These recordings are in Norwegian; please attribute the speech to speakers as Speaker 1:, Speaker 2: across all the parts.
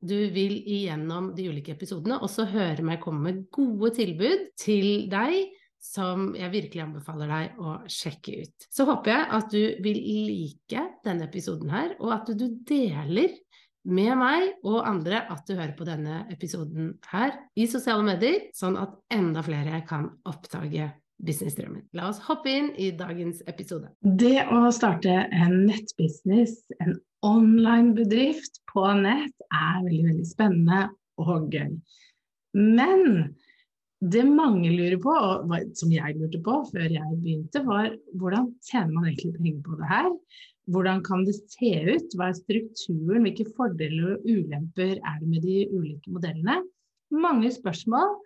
Speaker 1: du vil igjennom de ulike episodene også høre meg komme med gode tilbud til deg som jeg virkelig anbefaler deg å sjekke ut. Så håper jeg at du vil like denne episoden her, og at du deler med meg og andre at du hører på denne episoden her i sosiale medier, sånn at enda flere kan oppdage businessdrømmen. La oss hoppe inn i dagens episode.
Speaker 2: Det å starte en nettbusiness, en online bedrift på nett, er veldig, veldig spennende og gøy. Men det mange lurer på, og som jeg lurte på før jeg begynte, var hvordan tjener man egentlig penger på det her? Hvordan kan det se ut? Hva er strukturen? Hvilke fordeler og ulemper er det med de ulike modellene? Mange spørsmål,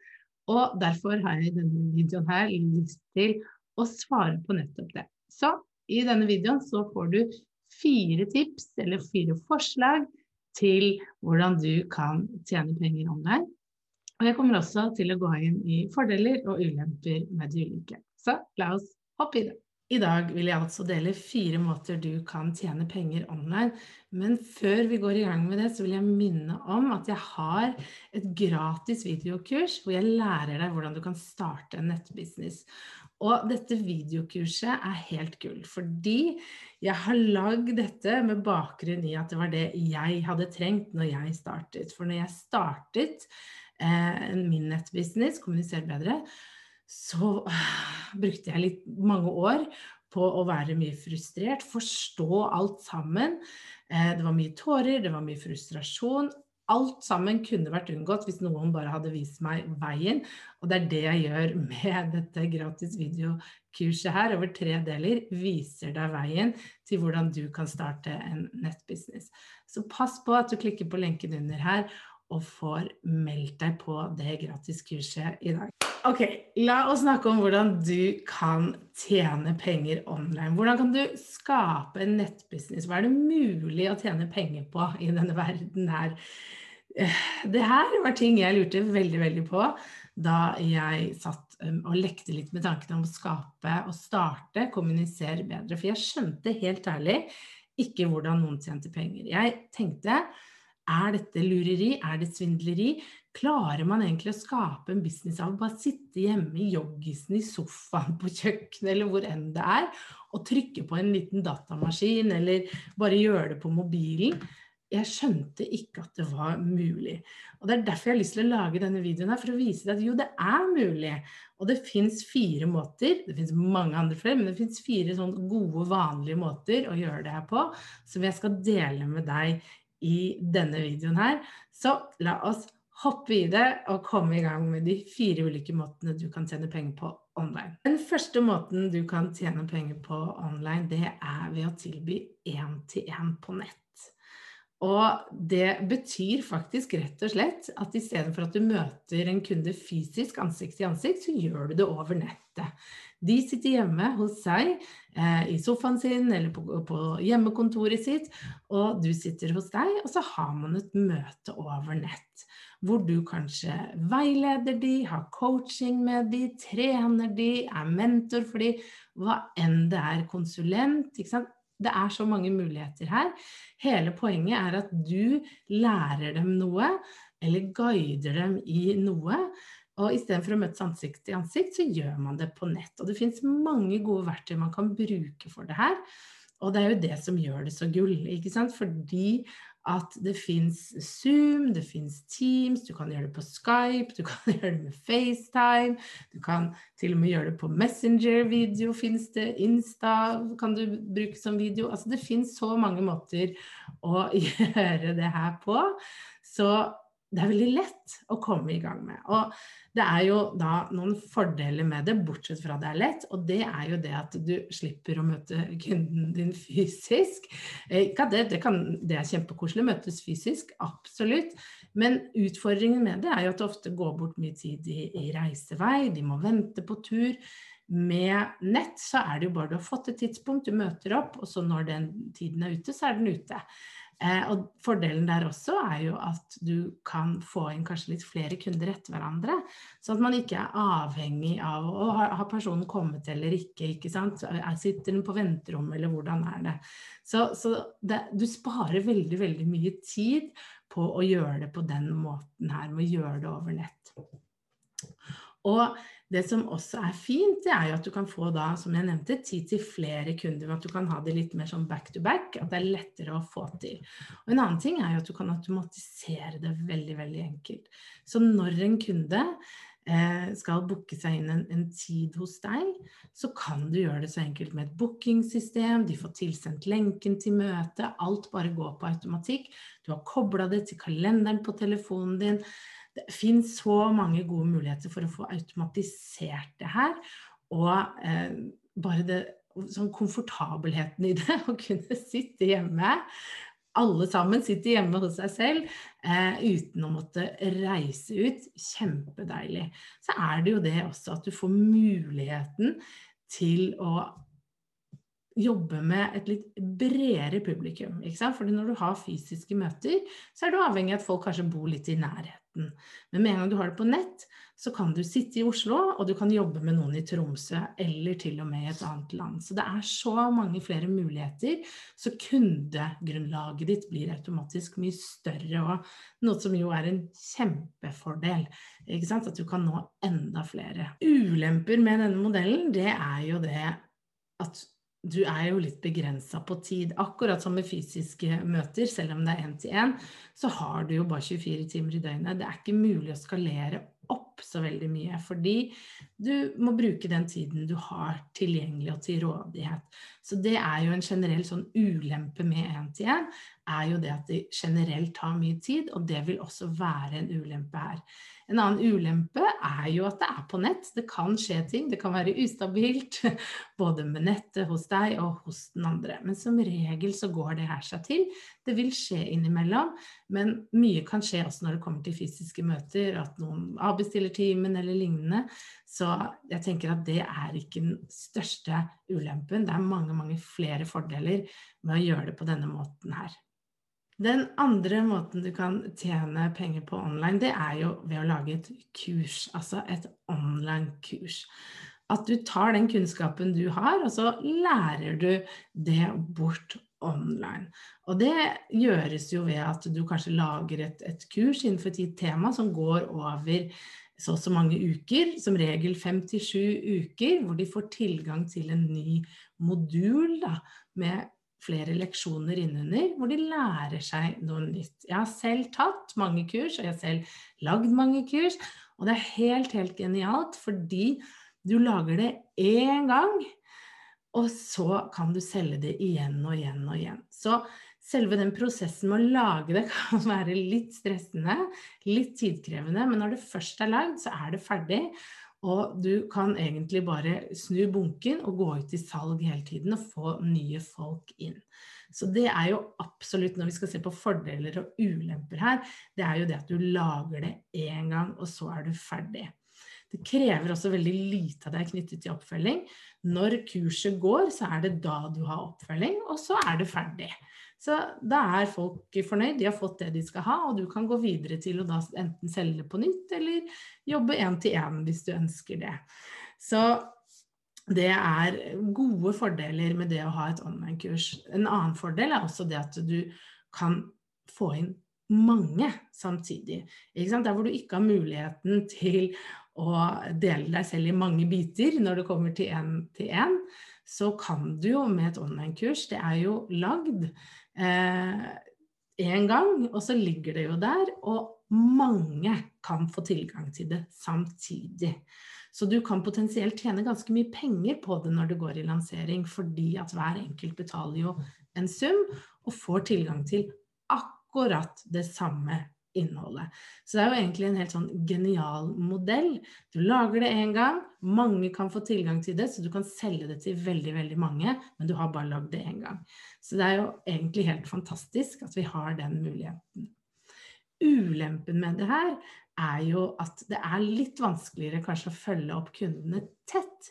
Speaker 2: og derfor har jeg i denne videoen her lyst til å svare på nettopp det. Så i denne videoen så får du fire tips eller fire forslag til hvordan du kan tjene penger online. Og jeg kommer også til å gå inn i fordeler og ulemper med de ulike. Så la oss hoppe i det. I dag vil jeg altså dele fire måter du kan tjene penger online. Men før vi går i gang med det, så vil jeg minne om at jeg har et gratis videokurs hvor jeg lærer deg hvordan du kan starte en nettbusiness. Og dette videokurset er helt gull, fordi jeg har lagd dette med bakgrunn i at det var det jeg hadde trengt når jeg startet. For når jeg startet eh, min nettbusiness, Kommuniser bedre, så uh, brukte jeg litt mange år på å være mye frustrert, forstå alt sammen. Eh, det var mye tårer, det var mye frustrasjon. Alt sammen kunne vært unngått hvis noen bare hadde vist meg veien. Og det er det jeg gjør med dette gratis videokurset her over tre deler. Viser deg veien til hvordan du kan starte en nettbusiness. Så pass på at du klikker på lenken under her og får meldt deg på det gratis kurset i dag. Ok, la oss snakke om hvordan du kan tjene penger online. Hvordan kan du skape en nettbusiness? Hva er det mulig å tjene penger på i denne verden her? Eh, det her var ting jeg lurte veldig, veldig på da jeg satt um, og lekte litt med tanken om å skape og starte Kommunisere bedre. For jeg skjønte helt ærlig ikke hvordan noen tjente penger. Jeg tenkte er dette lureri? Er det svindleri? Klarer man egentlig å skape en business av å bare sitte hjemme i joggisen i sofaen på kjøkkenet eller hvor enn det er, og trykke på en liten datamaskin eller bare gjøre det på mobilen? Jeg skjønte ikke at det var mulig. Og Det er derfor jeg har lyst til å lage denne videoen her, for å vise deg at jo, det er mulig. Og det fins fire måter, det fins mange andre flere, men det fins fire sånn gode, vanlige måter å gjøre det her på, som jeg skal dele med deg i denne videoen her. Så la oss hoppe i det og komme i gang med de fire ulike måtene du kan tjene penger på online. Den første måten du kan tjene penger på online, det er ved å tilby én-til-én på nett. Og det betyr faktisk rett og slett at istedenfor at du møter en kunde fysisk ansikt til ansikt, så gjør du det over nettet. De sitter hjemme hos seg eh, i sofaen sin eller på, på, hjemmekontoret sitt, og du sitter hos deg, og så har man et møte over nett. Hvor du kanskje veileder de, har coaching med de, trener de, er mentor for de, hva enn det er, konsulent. ikke sant? Det er så mange muligheter her. Hele poenget er at du lærer dem noe, eller guider dem i noe. Og istedenfor å møtes ansikt til ansikt, så gjør man det på nett. Og det fins mange gode verktøy man kan bruke for det her. Og det er jo det som gjør det så gull, ikke sant. Fordi at det fins Zoom, det fins Teams, du kan gjøre det på Skype, du kan gjøre det med FaceTime, du kan til og med gjøre det på Messenger-video, fins det, Insta kan du bruke som video. Altså det fins så mange måter å gjøre det her på. Så det er veldig lett å komme i gang med. Og det er jo da noen fordeler med det, bortsett fra det er lett, og det er jo det at du slipper å møte kunden din fysisk. Eh, det, det, kan, det er kjempekoselig å møtes fysisk, absolutt. Men utfordringen med det er jo at det ofte går bort mye tid i, i reisevei, de må vente på tur. Med nett så er det jo bare du har fått et tidspunkt, du møter opp, og så når den tiden er ute, så er den ute. Eh, og fordelen der også er jo at du kan få inn kanskje litt flere kunder etter hverandre. Så at man ikke er avhengig av å ha personen kommet eller ikke. ikke sant? Sitter den på venterommet, eller hvordan er det? Så, så det, du sparer veldig, veldig mye tid på å gjøre det på den måten her, med å gjøre det over nett. Og det som også er fint, det er jo at du kan få da, som jeg nevnte, tid til flere kunder. At du kan ha det litt mer sånn back to back, at det er lettere å få til. Og en annen ting er jo at du kan automatisere det veldig, veldig enkelt. Så når en kunde eh, skal booke seg inn en, en, tid hos deg, så kan du gjøre det så enkelt med et bookingsystem. De får tilsendt lenken til møtet. Alt bare går på automatikk. Du har kobla det til kalenderen på telefonen din. Det finnes så mange gode muligheter for å få automatisert det her. Og eh, bare det, sånn komfortabelheten i det, å kunne sitte hjemme alle sammen sitter hjemme hos seg selv eh, uten å måtte reise ut. Kjempedeilig. Så er det jo det også at du får muligheten til å jobbe med et litt bredere publikum. Ikke sant? Fordi når du har fysiske møter, så er du avhengig av at folk kanskje bor litt i nærheten. Men med en gang du har det på nett, så kan du sitte i Oslo, og du kan jobbe med noen i Tromsø, eller til og med i et annet land. Så det er så mange flere muligheter. Så kundegrunnlaget ditt blir automatisk mye større, og noe som jo er en kjempefordel. At du kan nå enda flere. Ulemper med denne modellen, det er jo det at du er jo litt begrensa på tid. Akkurat som med fysiske møter, selv om det er én til én, så har du jo bare 24 timer i døgnet. Det er ikke mulig å skalere opp så veldig mye, fordi du må bruke den tiden du har tilgjengelig og til rådighet. Så det er jo en generell sånn ulempe med én-til-én, er jo det at det generelt tar mye tid, og det vil også være en ulempe her. En annen ulempe er jo at det er på nett. Det kan skje ting. Det kan være ustabilt både med nettet hos deg og hos den andre. Men som regel så går det her seg til. Det vil skje innimellom, men mye kan skje også når det kommer til fysiske møter, at noen avbestiller timen eller lignende. Så jeg tenker at det er ikke den største ulempen. Det er mange, mange flere fordeler med å gjøre det på denne måten her. Den andre måten du kan tjene penger på online, det er jo ved å lage et kurs, altså et online-kurs. At du tar den kunnskapen du har, og så lærer du det bort online. Og det gjøres jo ved at du kanskje lager et, et kurs innenfor et gitt tema som går over så og så mange uker, som regel fem til sju uker, hvor de får tilgang til en ny modul da, med flere leksjoner innunder hvor de lærer seg noe nytt. Jeg har selv tatt mange kurs, og jeg har selv lagd mange kurs. Og det er helt, helt genialt, fordi du lager det én gang, og så kan du selge det igjen og igjen og igjen. Så selve den prosessen med å lage det kan være litt stressende, litt tidkrevende, men når det først er lagd, så er det ferdig. Og du kan egentlig bare snu bunken og gå ut i salg hele tiden og få nye folk inn. Så det er jo absolutt, når vi skal se på fordeler og ulemper her, det er jo det at du lager det én gang, og så er du ferdig. Det krever også veldig lite av deg knyttet til oppfølging. Når kurset går, så er det da du har oppfølging, og så er det ferdig. Så da er folk fornøyd, de har fått det de skal ha, og du kan gå videre til å da enten selge på nytt eller jobbe én til én hvis du ønsker det. Så det er gode fordeler med det å ha et online-kurs. En annen fordel er også det at du kan få inn mange samtidig. Der hvor du ikke har muligheten til å dele deg selv i mange biter når det kommer til én til én, så kan du jo med et online-kurs Det er jo lagd én eh, gang, og så ligger det jo der. Og mange kan få tilgang til det samtidig. Så du kan potensielt tjene ganske mye penger på det når det går i lansering, fordi at hver enkelt betaler jo en sum og får tilgang til akkurat det samme innholdet. Så det er jo egentlig en helt sånn genial modell. Du lager det én gang, mange kan få tilgang til det, så du kan selge det til veldig, veldig mange, men du har bare lagd det én gang. Så det er jo egentlig helt fantastisk at vi har den muligheten. ulempen med det her er jo at det er litt vanskeligere kanskje å følge opp kundene tett.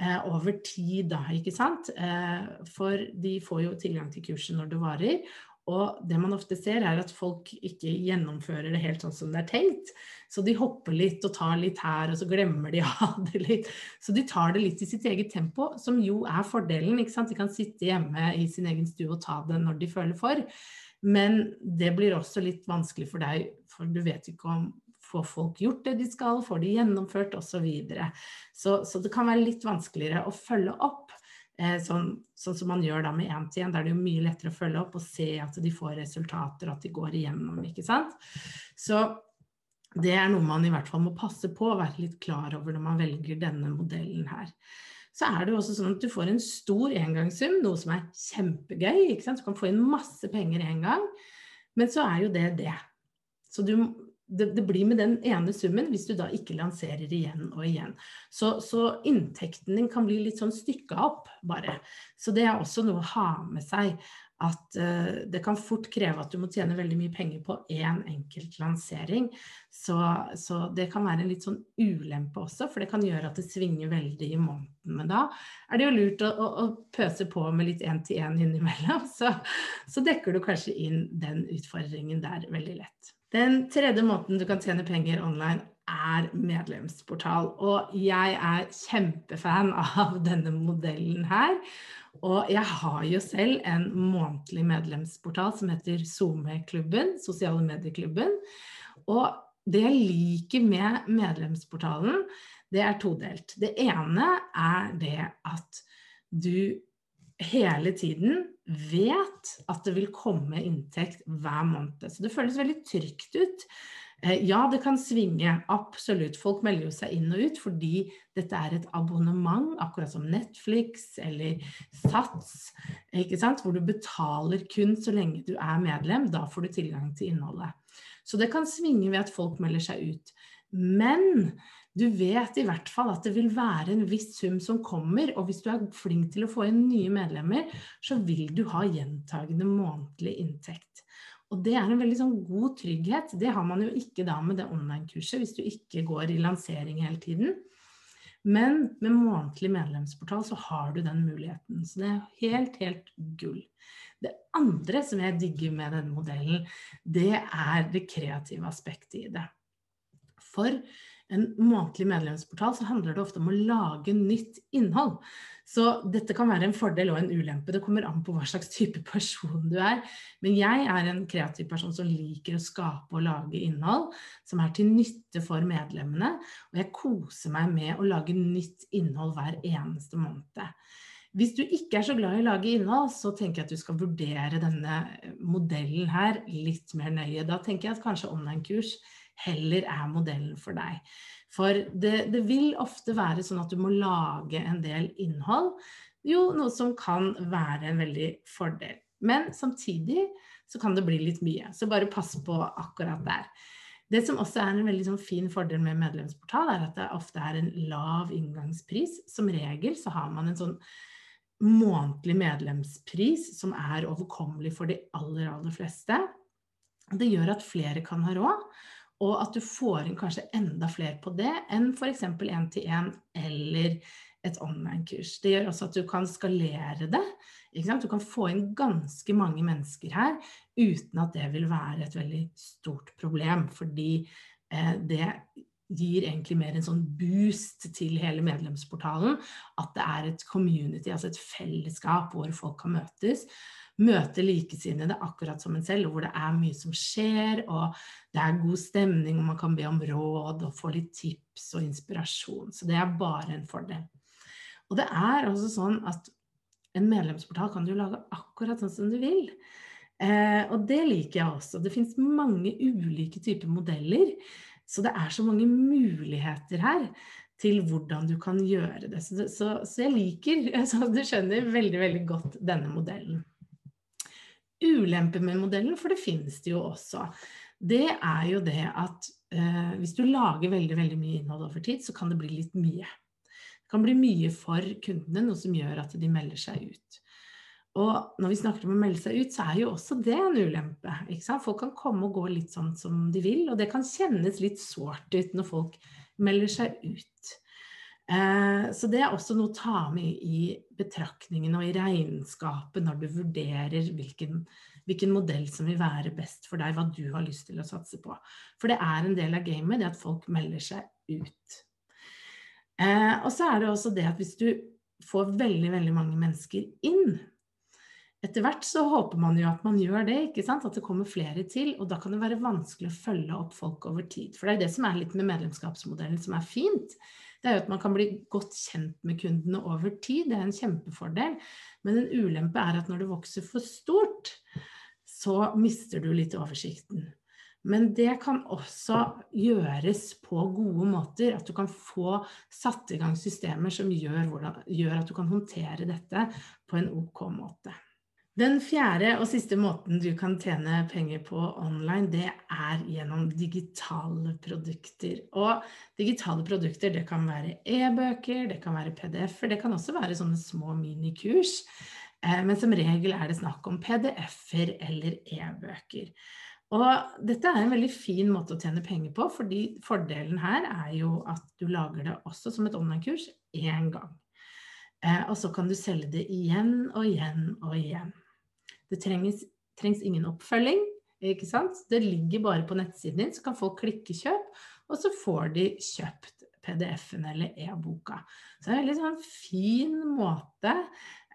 Speaker 2: Eh, over tid, da, ikke sant. Eh, for de får jo tilgang til kurset når det varer. Og det man ofte ser, er at folk ikke gjennomfører det helt sånn som det er tenkt. Så de hopper litt og tar litt her, og så glemmer de ha det litt. Så de tar det litt i sitt eget tempo, som jo er fordelen. ikke sant? De kan sitte hjemme i sin egen stue og ta det når de føler for. Men det blir også litt vanskelig for deg, for du vet ikke om får folk gjort det de skal, får de gjennomført osv. Så, videre. så Så det kan være litt vanskeligere å følge opp. Eh, sånn, sånn, som man gjør da med én til én. Er det jo mye lettere å følge opp og se at de får resultater, at de går igjennom. ikke sant? Så det er noe man i hvert fall må passe på å være litt klar over når man velger denne modellen her. Så er det jo også sånn at du får en stor engangssum, noe som er kjempegøy. ikke sant? Du kan få inn masse penger en gang, men så er jo det det. Så du, det, det, blir med den ene summen hvis du da ikke lanserer igjen og igjen. Så, så inntekten din kan bli litt sånn stykka opp, bare. Så det er også noe å ha med seg. At uh, det kan fort kreve at du må tjene veldig mye penger på én enkelt lansering. Så, så, det kan være en litt sånn ulempe også, for det kan gjøre at det svinger veldig i måneden. Men da er det jo lurt å, å, å pøse på med litt én-til-én innimellom. Så, så dekker du kanskje inn den utfordringen der veldig lett. Den tredje måten du kan tjene penger online, er medlemsportal. Og jeg er kjempefan av denne modellen her. Og jeg har jo selv en månedlig medlemsportal som heter SoMe-klubben, sosiale medieklubben. Og det jeg liker med medlemsportalen, det er todelt. Det ene er det at du hele tiden vet at det vil komme inntekt hver måned. Så det føles veldig trygt ut. Eh, ja, det kan svinge, absolutt. Folk melder jo seg inn og ut fordi dette er et abonnement, akkurat som Netflix eller Sats, hvor du betaler kun så lenge du er medlem. Da får du tilgang til innholdet. Så det kan svinge ved at folk melder seg ut. Men du vet i hvert fall at det vil være en viss sum som kommer, og hvis du er flink til å få inn nye medlemmer, så vil du ha gjentagende månedlig inntekt. Og det er en veldig sånn god trygghet. Det har man jo ikke da med det online-kurset, hvis du ikke går i lansering hele tiden. Men med månedlig medlemsportal så har du den muligheten. Så det er helt, helt gull. Det andre som jeg digger med denne modellen, det er det kreative aspektet i det. For en månedlig medlemsportal, så handler det ofte om å lage nytt innhold. Så dette kan være en fordel og en ulempe. Det kommer an på hva slags type person du er. Men jeg er en kreativ person som liker å skape og lage innhold som er til nytte for medlemmene. Og jeg koser meg med å lage nytt innhold hver eneste måned. Hvis du ikke er så glad i å lage innhold, så tenker jeg at du skal vurdere denne modellen her litt mer nøye. Da tenker jeg at kanskje online-kurs heller er modellen for deg. For det, det, vil ofte være sånn at du må lage en del innhold, jo noe som kan være en veldig fordel. Men samtidig så kan det bli litt mye, så bare pass på akkurat der. Det som også er en veldig sånn fin fordel med medlemsportal, er at det ofte er en lav inngangspris. Som regel så har man en sånn månedlig medlemspris som er overkommelig for de aller, aller fleste. Det gjør at flere kan ha råd og at du får inn kanskje enda flere på det enn f.eks. én-til-én eller et online-kurs. Det gjør også at du kan skalere det. Du kan få inn ganske mange mennesker her uten at det vil være et veldig stort problem. Fordi eh, det gir egentlig mer en sånn boost til hele medlemsportalen. At det er et community, altså et fellesskap hvor folk kan møtes møte likesinnede akkurat som en selv, hvor det er mye som skjer, og det er god stemning, og man kan be om råd og få litt tips og inspirasjon. Så det er bare en fordel. Og det er også sånn at en medlemsportal kan du lage akkurat sånn som du vil. Eh, og det liker jeg også. Det fins mange ulike typer modeller. Så det er så mange muligheter her til hvordan du kan gjøre det. Så, så, så jeg liker, så du skjønner, veldig, veldig godt denne modellen Ulemper med modellen, for det finnes det jo også, det er jo det at eh, hvis du lager veldig, veldig mye innhold over tid, så kan det bli litt mye. Det kan bli mye for kundene, noe som gjør at de melder seg ut. Og når vi snakker om å melde seg ut, så er jo også det en ulempe. Ikke sant? Folk kan komme og gå litt sånn som de vil, og det kan kjennes litt sårt ut når folk melder seg ut. Eh, så det er også noe å ta med i betraktningen og i regnskapet når du vurderer hvilken, hvilken, modell som vil være best for deg, hva du har lyst til å satse på. For det er en del av gamet, det at folk melder seg ut. Eh, og så er det også det at hvis du får veldig, veldig mange mennesker inn, etter hvert så håper man jo at man gjør det, ikke sant? at det kommer flere til. Og da kan det være vanskelig å følge opp folk over tid. For det er det som er litt med medlemskapsmodellen som er fint. Det er jo at man kan bli godt kjent med kundene over tid. Det er en kjempefordel. Men en ulempe er at når det vokser for stort, så mister du litt oversikten. Men det kan også gjøres på gode måter. At du kan få satt i gang systemer som gjør, hvordan, gjør at du kan håndtere dette på en ok måte. Den fjerde og siste måten du kan tjene penger på online, det er gjennom digitale produkter. Og digitale produkter, det kan være e-bøker, det kan være PDF-er, det kan også være sånne små minikurs. Eh, men som regel er det snakk om PDF-er eller e-bøker. Og dette er en veldig fin måte å tjene penger på, fordi fordelen her er jo at du lager det også som et online-kurs én gang. Eh, og så kan du selge det igjen og igjen og igjen. Det trengs, trengs ingen oppfølging. Ikke sant? Det ligger bare på nettsiden din, så kan folk klikke 'kjøp', og så får de kjøpt PDF-en eller e-boka. Så det er en veldig sånn fin måte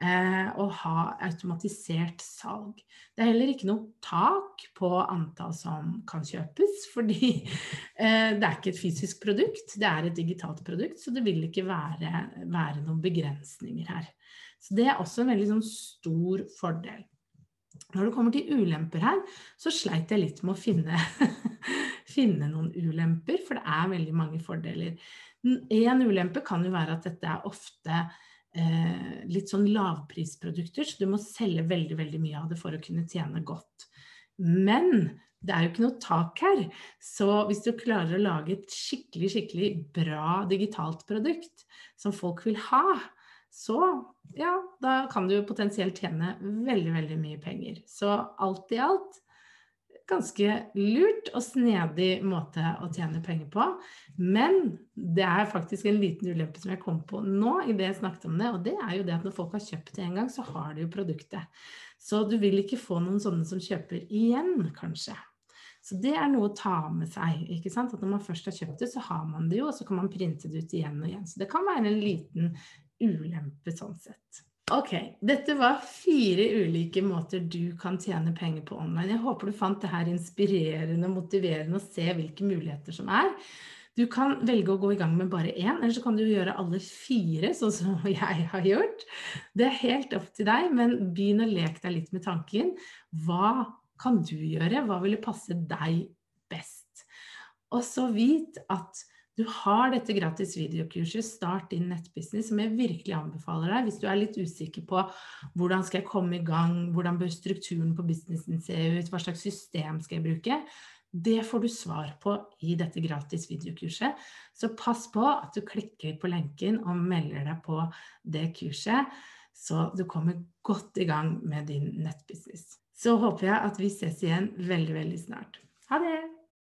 Speaker 2: eh, å ha automatisert salg. Det er heller ikke noe tak på antall som kan kjøpes, fordi eh, det er ikke et fysisk produkt, det er et digitalt produkt, så det vil ikke være, være noen begrensninger her. Så det er også en veldig sånn stor fordel. Når det kommer til ulemper her, så sleit jeg litt med å finne, finne noen ulemper, for det er veldig mange fordeler. En ulempe kan jo være at dette er ofte eh, litt sånn lavprisprodukter, så du må selge veldig, veldig mye av det for å kunne tjene godt. Men det er jo ikke noe tak her. Så hvis du klarer å lage et skikkelig, skikkelig bra digitalt produkt som folk vil ha, så ja, da kan du potensielt tjene veldig, veldig mye penger. Så alt i alt ganske lurt og snedig måte å tjene penger på. Men det er faktisk en liten ulempe som jeg kom på nå i det jeg snakket om det, og det er jo det at når folk har kjøpt det en gang, så har de jo produktet. Så du vil ikke få noen sånne som kjøper igjen, kanskje. Så det er noe å ta med seg. ikke sant? At Når man først har kjøpt det, så har man det jo, og så kan man printe det ut igjen og igjen. Så det kan være en liten ulempe sånn sett. Ok, dette var fire ulike måter du kan tjene penger på online. Jeg håper du fant det her inspirerende og motiverende å se hvilke muligheter som er. Du kan velge å gå i gang med bare én, eller så kan du gjøre alle fire, sånn som jeg har gjort. Det er helt opp til deg, men begynn å leke deg litt med tanken. Hva kan du gjøre? Hva ville passe deg best? Og så vit at du har dette gratis videokurset Start din nettbusiness, som jeg virkelig anbefaler deg hvis du er litt usikker på hvordan skal jeg komme i gang, hvordan bør strukturen på businessen se ut, hva slags system skal jeg bruke. Det får du svar på i dette gratis videokurset. Så pass på at du klikker på lenken og melder deg på det kurset, så du kommer godt i gang med din nettbusiness. Så håper jeg at vi ses igjen veldig, veldig snart. Ha det!